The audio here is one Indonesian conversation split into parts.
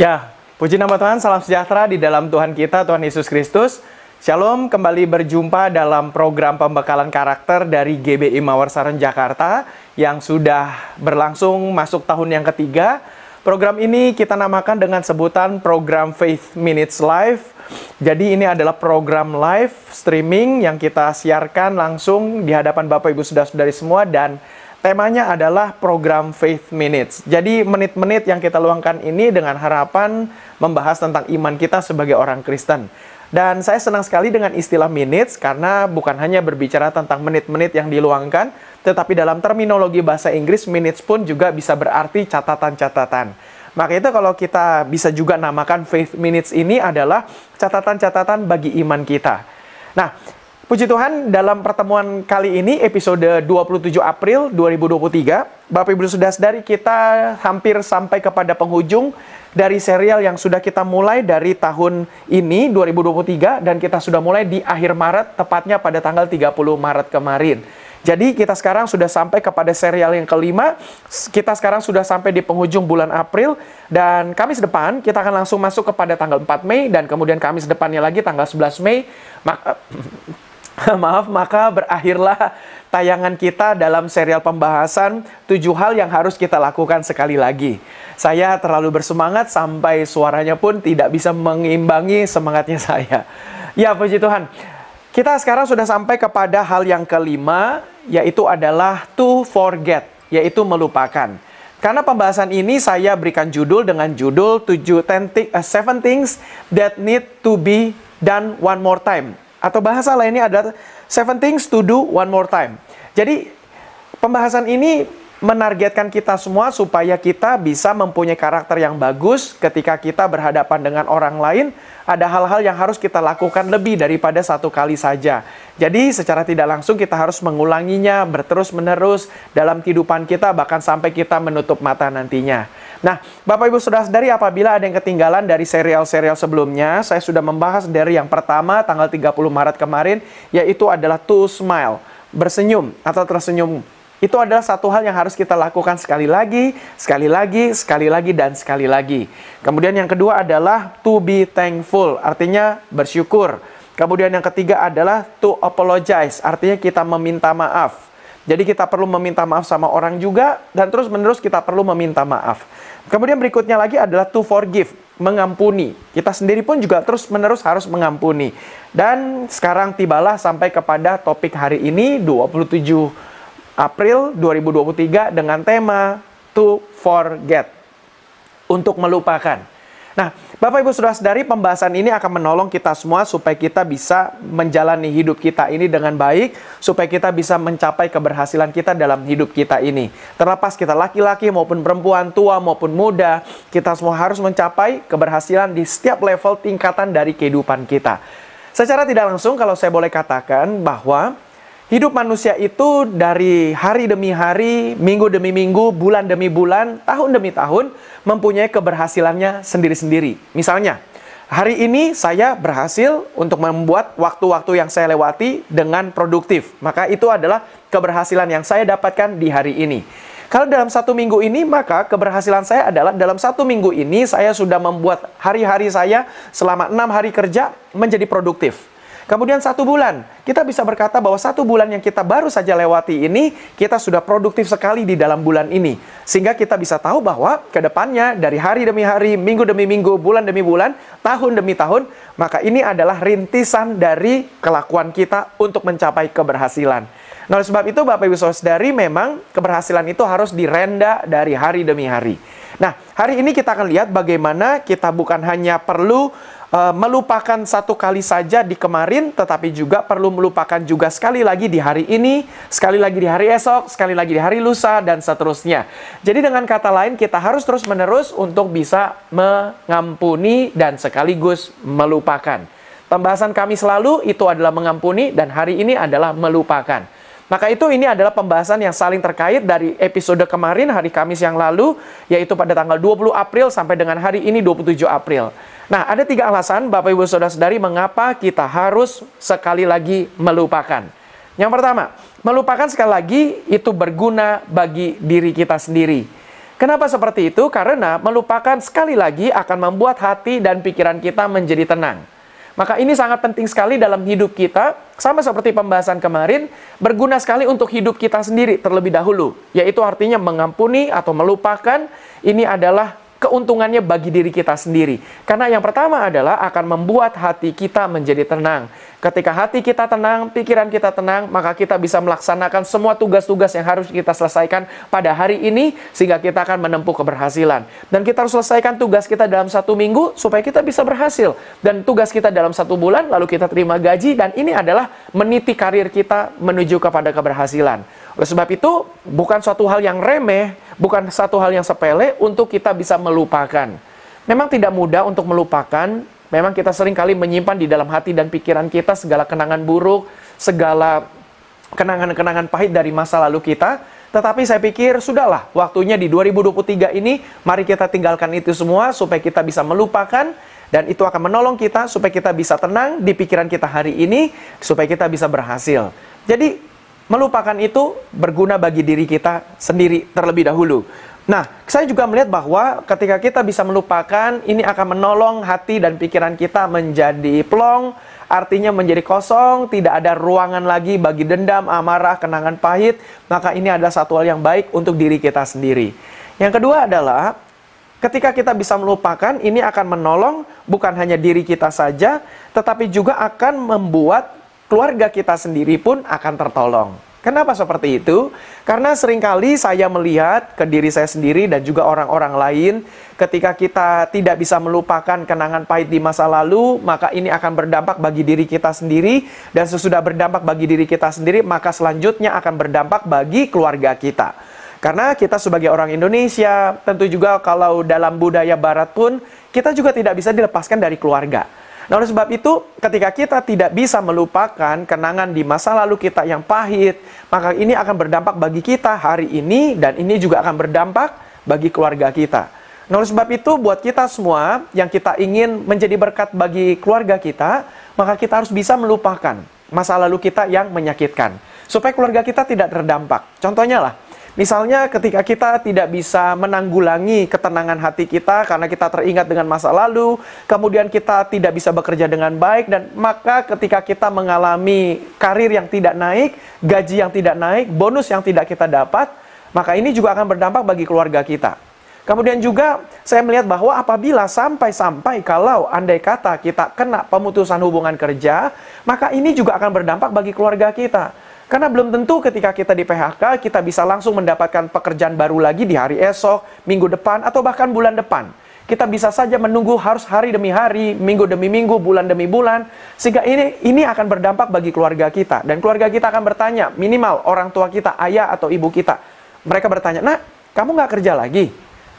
Ya, puji nama Tuhan, salam sejahtera di dalam Tuhan kita, Tuhan Yesus Kristus. Shalom, kembali berjumpa dalam program pembekalan karakter dari GBI Mawar Saran Jakarta yang sudah berlangsung masuk tahun yang ketiga. Program ini kita namakan dengan sebutan program Faith Minutes Live. Jadi ini adalah program live streaming yang kita siarkan langsung di hadapan Bapak Ibu Saudara-saudari semua dan temanya adalah program Faith Minutes. Jadi menit-menit yang kita luangkan ini dengan harapan membahas tentang iman kita sebagai orang Kristen. Dan saya senang sekali dengan istilah minutes karena bukan hanya berbicara tentang menit-menit yang diluangkan, tetapi dalam terminologi bahasa Inggris minutes pun juga bisa berarti catatan-catatan. Maka itu kalau kita bisa juga namakan faith minutes ini adalah catatan-catatan bagi iman kita. Nah, Puji Tuhan, dalam pertemuan kali ini, episode 27 April 2023, Bapak Ibu Sudah dari kita hampir sampai kepada penghujung dari serial yang sudah kita mulai dari tahun ini, 2023, dan kita sudah mulai di akhir Maret, tepatnya pada tanggal 30 Maret kemarin. Jadi kita sekarang sudah sampai kepada serial yang kelima, kita sekarang sudah sampai di penghujung bulan April, dan Kamis depan kita akan langsung masuk kepada tanggal 4 Mei, dan kemudian Kamis depannya lagi tanggal 11 Mei, maka maaf, maka berakhirlah tayangan kita dalam serial pembahasan tujuh hal yang harus kita lakukan sekali lagi. Saya terlalu bersemangat sampai suaranya pun tidak bisa mengimbangi semangatnya saya. Ya, puji Tuhan. Kita sekarang sudah sampai kepada hal yang kelima, yaitu adalah to forget, yaitu melupakan. Karena pembahasan ini saya berikan judul dengan judul 7 uh, seven things that need to be done one more time atau bahasa lainnya adalah seven things to do one more time. Jadi pembahasan ini menargetkan kita semua supaya kita bisa mempunyai karakter yang bagus ketika kita berhadapan dengan orang lain. Ada hal-hal yang harus kita lakukan lebih daripada satu kali saja. Jadi secara tidak langsung kita harus mengulanginya berterus-menerus dalam kehidupan kita bahkan sampai kita menutup mata nantinya. Nah, Bapak Ibu Saudara dari apabila ada yang ketinggalan dari serial-serial sebelumnya, saya sudah membahas dari yang pertama tanggal 30 Maret kemarin, yaitu adalah to smile, bersenyum atau tersenyum. Itu adalah satu hal yang harus kita lakukan sekali lagi, sekali lagi, sekali lagi, dan sekali lagi. Kemudian yang kedua adalah to be thankful, artinya bersyukur. Kemudian yang ketiga adalah to apologize, artinya kita meminta maaf. Jadi kita perlu meminta maaf sama orang juga, dan terus-menerus kita perlu meminta maaf. Kemudian berikutnya lagi adalah to forgive, mengampuni. Kita sendiri pun juga terus-menerus harus mengampuni. Dan sekarang tibalah sampai kepada topik hari ini 27 April 2023 dengan tema to forget. Untuk melupakan. Nah, Bapak Ibu Saudara dari pembahasan ini akan menolong kita semua supaya kita bisa menjalani hidup kita ini dengan baik, supaya kita bisa mencapai keberhasilan kita dalam hidup kita ini. Terlepas kita laki-laki maupun perempuan, tua maupun muda, kita semua harus mencapai keberhasilan di setiap level tingkatan dari kehidupan kita. Secara tidak langsung kalau saya boleh katakan bahwa Hidup manusia itu dari hari demi hari, minggu demi minggu, bulan demi bulan, tahun demi tahun mempunyai keberhasilannya sendiri-sendiri. Misalnya, hari ini saya berhasil untuk membuat waktu-waktu yang saya lewati dengan produktif. Maka itu adalah keberhasilan yang saya dapatkan di hari ini. Kalau dalam satu minggu ini, maka keberhasilan saya adalah dalam satu minggu ini saya sudah membuat hari-hari saya selama enam hari kerja menjadi produktif. Kemudian satu bulan, kita bisa berkata bahwa satu bulan yang kita baru saja lewati ini, kita sudah produktif sekali di dalam bulan ini. Sehingga kita bisa tahu bahwa ke depannya dari hari demi hari, minggu demi minggu, bulan demi bulan, tahun demi tahun, maka ini adalah rintisan dari kelakuan kita untuk mencapai keberhasilan. Nah, oleh sebab itu Bapak Ibu Saudari memang keberhasilan itu harus direnda dari hari demi hari. Nah, hari ini kita akan lihat bagaimana kita bukan hanya perlu uh, melupakan satu kali saja di kemarin, tetapi juga perlu melupakan juga sekali lagi di hari ini, sekali lagi di hari esok, sekali lagi di hari lusa, dan seterusnya. Jadi dengan kata lain, kita harus terus-menerus untuk bisa mengampuni dan sekaligus melupakan. Pembahasan kami selalu itu adalah mengampuni dan hari ini adalah melupakan. Maka itu ini adalah pembahasan yang saling terkait dari episode kemarin hari Kamis yang lalu yaitu pada tanggal 20 April sampai dengan hari ini 27 April. Nah, ada tiga alasan Bapak Ibu Saudara-saudari mengapa kita harus sekali lagi melupakan. Yang pertama, melupakan sekali lagi itu berguna bagi diri kita sendiri. Kenapa seperti itu? Karena melupakan sekali lagi akan membuat hati dan pikiran kita menjadi tenang. Maka ini sangat penting sekali dalam hidup kita, sama seperti pembahasan kemarin, berguna sekali untuk hidup kita sendiri terlebih dahulu, yaitu artinya mengampuni atau melupakan ini adalah keuntungannya bagi diri kita sendiri. Karena yang pertama adalah akan membuat hati kita menjadi tenang. Ketika hati kita tenang, pikiran kita tenang, maka kita bisa melaksanakan semua tugas-tugas yang harus kita selesaikan pada hari ini, sehingga kita akan menempuh keberhasilan. Dan kita harus selesaikan tugas kita dalam satu minggu, supaya kita bisa berhasil. Dan tugas kita dalam satu bulan, lalu kita terima gaji, dan ini adalah meniti karir kita menuju kepada keberhasilan. Oleh sebab itu, bukan suatu hal yang remeh, bukan satu hal yang sepele untuk kita bisa melupakan. Memang tidak mudah untuk melupakan, memang kita sering kali menyimpan di dalam hati dan pikiran kita segala kenangan buruk, segala kenangan-kenangan pahit dari masa lalu kita, tetapi saya pikir sudahlah, waktunya di 2023 ini, mari kita tinggalkan itu semua supaya kita bisa melupakan dan itu akan menolong kita supaya kita bisa tenang di pikiran kita hari ini, supaya kita bisa berhasil. Jadi melupakan itu berguna bagi diri kita sendiri terlebih dahulu. Nah, saya juga melihat bahwa ketika kita bisa melupakan, ini akan menolong hati dan pikiran kita menjadi plong, artinya menjadi kosong, tidak ada ruangan lagi bagi dendam, amarah, kenangan pahit, maka ini adalah satu hal yang baik untuk diri kita sendiri. Yang kedua adalah ketika kita bisa melupakan, ini akan menolong bukan hanya diri kita saja, tetapi juga akan membuat keluarga kita sendiri pun akan tertolong. Kenapa seperti itu? Karena sering kali saya melihat ke diri saya sendiri dan juga orang-orang lain, ketika kita tidak bisa melupakan kenangan pahit di masa lalu, maka ini akan berdampak bagi diri kita sendiri, dan sesudah berdampak bagi diri kita sendiri, maka selanjutnya akan berdampak bagi keluarga kita. Karena kita sebagai orang Indonesia, tentu juga kalau dalam budaya Barat pun, kita juga tidak bisa dilepaskan dari keluarga. Nah, oleh sebab itu, ketika kita tidak bisa melupakan kenangan di masa lalu kita yang pahit, maka ini akan berdampak bagi kita hari ini, dan ini juga akan berdampak bagi keluarga kita. Nah, oleh sebab itu, buat kita semua yang kita ingin menjadi berkat bagi keluarga kita, maka kita harus bisa melupakan masa lalu kita yang menyakitkan, supaya keluarga kita tidak terdampak. Contohnya lah, Misalnya ketika kita tidak bisa menanggulangi ketenangan hati kita karena kita teringat dengan masa lalu, kemudian kita tidak bisa bekerja dengan baik dan maka ketika kita mengalami karir yang tidak naik, gaji yang tidak naik, bonus yang tidak kita dapat, maka ini juga akan berdampak bagi keluarga kita. Kemudian juga saya melihat bahwa apabila sampai-sampai kalau andai kata kita kena pemutusan hubungan kerja, maka ini juga akan berdampak bagi keluarga kita. Karena belum tentu ketika kita di PHK, kita bisa langsung mendapatkan pekerjaan baru lagi di hari esok, minggu depan, atau bahkan bulan depan. Kita bisa saja menunggu harus hari demi hari, minggu demi minggu, bulan demi bulan. Sehingga ini ini akan berdampak bagi keluarga kita. Dan keluarga kita akan bertanya, minimal orang tua kita, ayah atau ibu kita. Mereka bertanya, nah kamu nggak kerja lagi?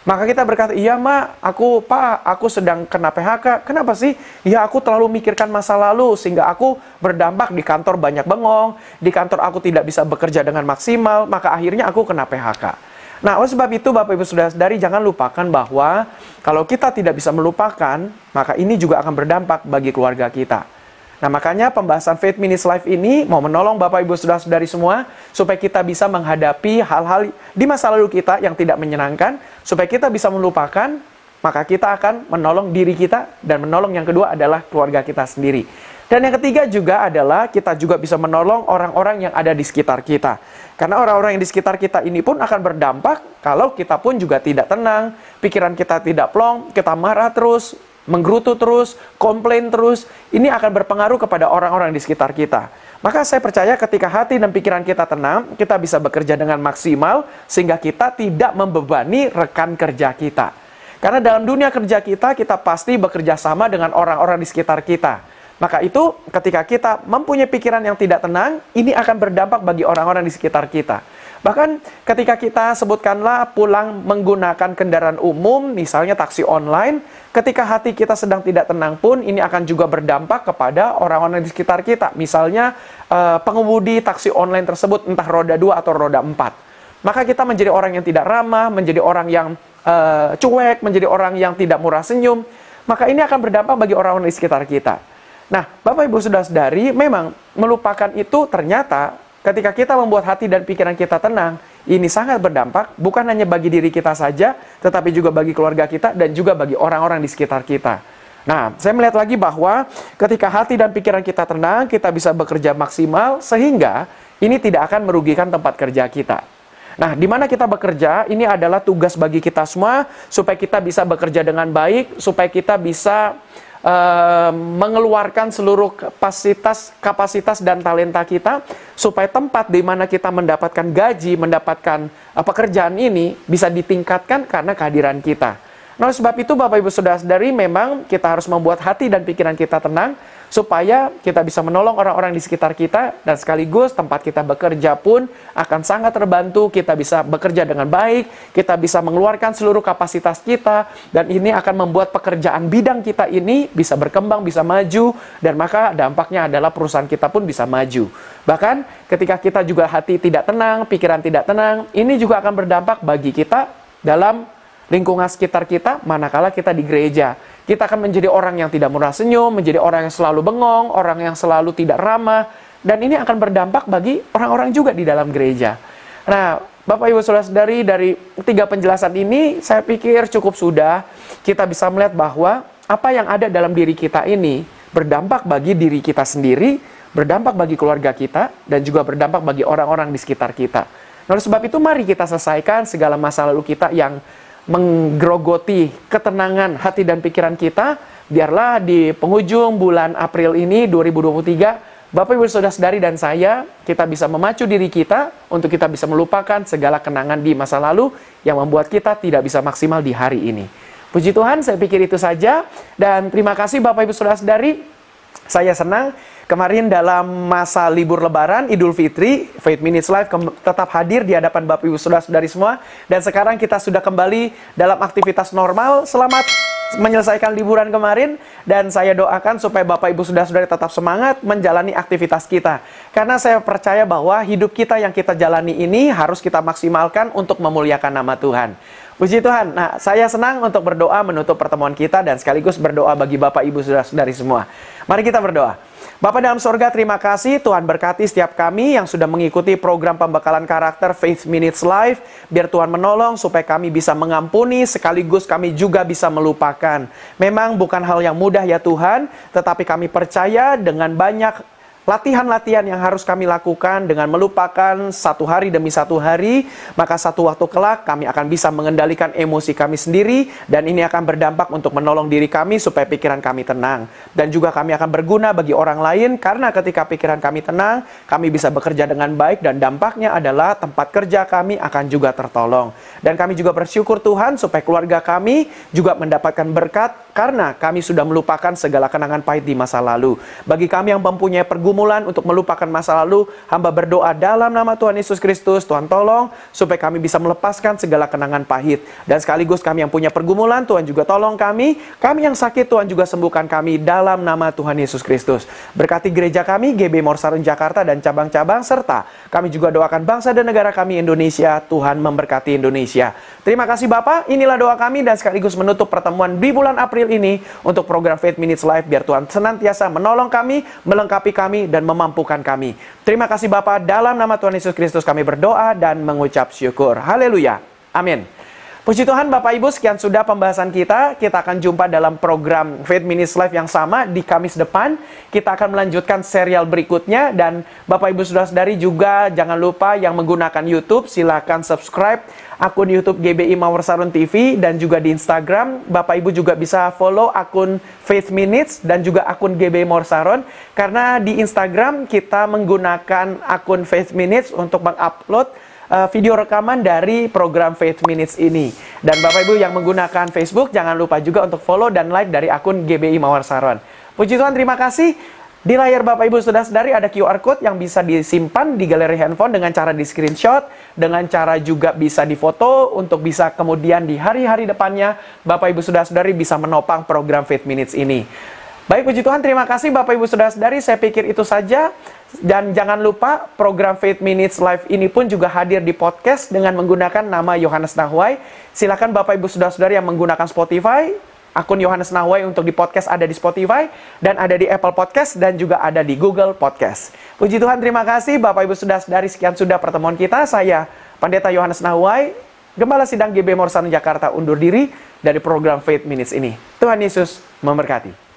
Maka kita berkata, iya ma, aku pak, aku sedang kena PHK. Kenapa sih? Ya aku terlalu mikirkan masa lalu sehingga aku berdampak di kantor banyak bengong, di kantor aku tidak bisa bekerja dengan maksimal, maka akhirnya aku kena PHK. Nah, oleh sebab itu Bapak Ibu Saudara sadari jangan lupakan bahwa kalau kita tidak bisa melupakan, maka ini juga akan berdampak bagi keluarga kita. Nah, makanya pembahasan Faith Minutes Life ini mau menolong Bapak Ibu Saudara-saudari semua supaya kita bisa menghadapi hal-hal di masa lalu kita yang tidak menyenangkan, supaya kita bisa melupakan, maka kita akan menolong diri kita dan menolong yang kedua adalah keluarga kita sendiri. Dan yang ketiga juga adalah kita juga bisa menolong orang-orang yang ada di sekitar kita. Karena orang-orang yang di sekitar kita ini pun akan berdampak kalau kita pun juga tidak tenang, pikiran kita tidak plong, kita marah terus, menggerutu terus, komplain terus, ini akan berpengaruh kepada orang-orang di sekitar kita. Maka saya percaya ketika hati dan pikiran kita tenang, kita bisa bekerja dengan maksimal sehingga kita tidak membebani rekan kerja kita. Karena dalam dunia kerja kita, kita pasti bekerja sama dengan orang-orang di sekitar kita. Maka itu ketika kita mempunyai pikiran yang tidak tenang, ini akan berdampak bagi orang-orang di sekitar kita. Bahkan ketika kita sebutkanlah pulang menggunakan kendaraan umum, misalnya taksi online, ketika hati kita sedang tidak tenang pun ini akan juga berdampak kepada orang-orang di sekitar kita. Misalnya uh, pengemudi taksi online tersebut entah roda 2 atau roda 4. Maka kita menjadi orang yang tidak ramah, menjadi orang yang uh, cuek, menjadi orang yang tidak murah senyum. Maka ini akan berdampak bagi orang-orang di sekitar kita. Nah, Bapak Ibu sudah sadari, memang melupakan itu ternyata ketika kita membuat hati dan pikiran kita tenang, ini sangat berdampak bukan hanya bagi diri kita saja, tetapi juga bagi keluarga kita dan juga bagi orang-orang di sekitar kita. Nah, saya melihat lagi bahwa ketika hati dan pikiran kita tenang, kita bisa bekerja maksimal sehingga ini tidak akan merugikan tempat kerja kita. Nah, di mana kita bekerja, ini adalah tugas bagi kita semua supaya kita bisa bekerja dengan baik, supaya kita bisa uh, mengeluarkan seluruh kapasitas kapasitas dan talenta kita supaya tempat di mana kita mendapatkan gaji, mendapatkan uh, pekerjaan ini bisa ditingkatkan karena kehadiran kita. Nah, sebab itu Bapak Ibu Saudara-saudari memang kita harus membuat hati dan pikiran kita tenang supaya kita bisa menolong orang-orang di sekitar kita dan sekaligus tempat kita bekerja pun akan sangat terbantu, kita bisa bekerja dengan baik, kita bisa mengeluarkan seluruh kapasitas kita dan ini akan membuat pekerjaan bidang kita ini bisa berkembang, bisa maju dan maka dampaknya adalah perusahaan kita pun bisa maju. Bahkan ketika kita juga hati tidak tenang, pikiran tidak tenang, ini juga akan berdampak bagi kita dalam lingkungan sekitar kita manakala kita di gereja. Kita akan menjadi orang yang tidak murah senyum, menjadi orang yang selalu bengong, orang yang selalu tidak ramah, dan ini akan berdampak bagi orang-orang juga di dalam gereja. Nah, Bapak Ibu Saudara-saudari dari tiga penjelasan ini saya pikir cukup sudah kita bisa melihat bahwa apa yang ada dalam diri kita ini berdampak bagi diri kita sendiri, berdampak bagi keluarga kita, dan juga berdampak bagi orang-orang di sekitar kita. Nah, oleh sebab itu mari kita selesaikan segala masa lalu kita yang menggerogoti ketenangan hati dan pikiran kita, biarlah di penghujung bulan April ini 2023, Bapak Ibu Saudara-saudari dan saya, kita bisa memacu diri kita untuk kita bisa melupakan segala kenangan di masa lalu yang membuat kita tidak bisa maksimal di hari ini. Puji Tuhan, saya pikir itu saja. Dan terima kasih Bapak Ibu Saudara-saudari. Saya senang Kemarin dalam masa libur lebaran Idul Fitri, Faith Minutes Live tetap hadir di hadapan Bapak Ibu Saudara-saudari semua. Dan sekarang kita sudah kembali dalam aktivitas normal. Selamat menyelesaikan liburan kemarin dan saya doakan supaya Bapak Ibu Saudara-saudari tetap semangat menjalani aktivitas kita. Karena saya percaya bahwa hidup kita yang kita jalani ini harus kita maksimalkan untuk memuliakan nama Tuhan. Puji Tuhan. Nah, saya senang untuk berdoa menutup pertemuan kita dan sekaligus berdoa bagi Bapak Ibu Saudara-saudari semua. Mari kita berdoa. Bapak dalam sorga, terima kasih Tuhan berkati setiap kami yang sudah mengikuti program pembekalan karakter Faith Minutes Live. Biar Tuhan menolong supaya kami bisa mengampuni sekaligus kami juga bisa melupakan. Memang bukan hal yang mudah ya Tuhan, tetapi kami percaya dengan banyak latihan-latihan yang harus kami lakukan dengan melupakan satu hari demi satu hari, maka satu waktu kelak kami akan bisa mengendalikan emosi kami sendiri dan ini akan berdampak untuk menolong diri kami supaya pikiran kami tenang. Dan juga kami akan berguna bagi orang lain karena ketika pikiran kami tenang, kami bisa bekerja dengan baik dan dampaknya adalah tempat kerja kami akan juga tertolong. Dan kami juga bersyukur Tuhan supaya keluarga kami juga mendapatkan berkat karena kami sudah melupakan segala kenangan pahit di masa lalu. Bagi kami yang mempunyai pergumulan pergumulan, untuk melupakan masa lalu, hamba berdoa dalam nama Tuhan Yesus Kristus, Tuhan tolong supaya kami bisa melepaskan segala kenangan pahit. Dan sekaligus kami yang punya pergumulan, Tuhan juga tolong kami. Kami yang sakit, Tuhan juga sembuhkan kami dalam nama Tuhan Yesus Kristus. Berkati gereja kami, GB Morsarun Jakarta dan cabang-cabang, serta kami juga doakan bangsa dan negara kami Indonesia, Tuhan memberkati Indonesia. Terima kasih Bapak, inilah doa kami dan sekaligus menutup pertemuan di bulan April ini untuk program Faith Minutes Live, biar Tuhan senantiasa menolong kami, melengkapi kami, dan memampukan kami. Terima kasih Bapak, dalam nama Tuhan Yesus Kristus kami berdoa dan mengucap syukur. Haleluya. Amin. Puji Tuhan Bapak Ibu, sekian sudah pembahasan kita. Kita akan jumpa dalam program Faith Minutes Live yang sama di Kamis depan. Kita akan melanjutkan serial berikutnya dan Bapak Ibu Saudara-saudari juga jangan lupa yang menggunakan YouTube silakan subscribe akun YouTube GBI Mawar Sarun TV dan juga di Instagram. Bapak Ibu juga bisa follow akun Faith Minutes dan juga akun GBI Mawar Sarun karena di Instagram kita menggunakan akun Faith Minutes untuk mengupload uh, video rekaman dari program Faith Minutes ini. Dan Bapak Ibu yang menggunakan Facebook, jangan lupa juga untuk follow dan like dari akun GBI Mawar Saron. Puji Tuhan, terima kasih. Di layar Bapak Ibu sudah sadari ada QR Code yang bisa disimpan di galeri handphone dengan cara di screenshot, dengan cara juga bisa difoto untuk bisa kemudian di hari-hari depannya Bapak Ibu sudah sadari bisa menopang program Faith Minutes ini. Baik, puji Tuhan, terima kasih Bapak Ibu sudah sadari. Saya pikir itu saja. Dan jangan lupa program Faith Minutes Live ini pun juga hadir di podcast dengan menggunakan nama Yohanes Nahwai. Silakan Bapak Ibu Saudara-saudari yang menggunakan Spotify, akun Yohanes Nahwai untuk di podcast ada di Spotify dan ada di Apple Podcast dan juga ada di Google Podcast. Puji Tuhan, terima kasih Bapak Ibu Saudara-saudari sekian sudah pertemuan kita. Saya Pendeta Yohanes Nahuai, Gembala Sidang GB Morsano Jakarta undur diri dari program Faith Minutes ini. Tuhan Yesus memberkati.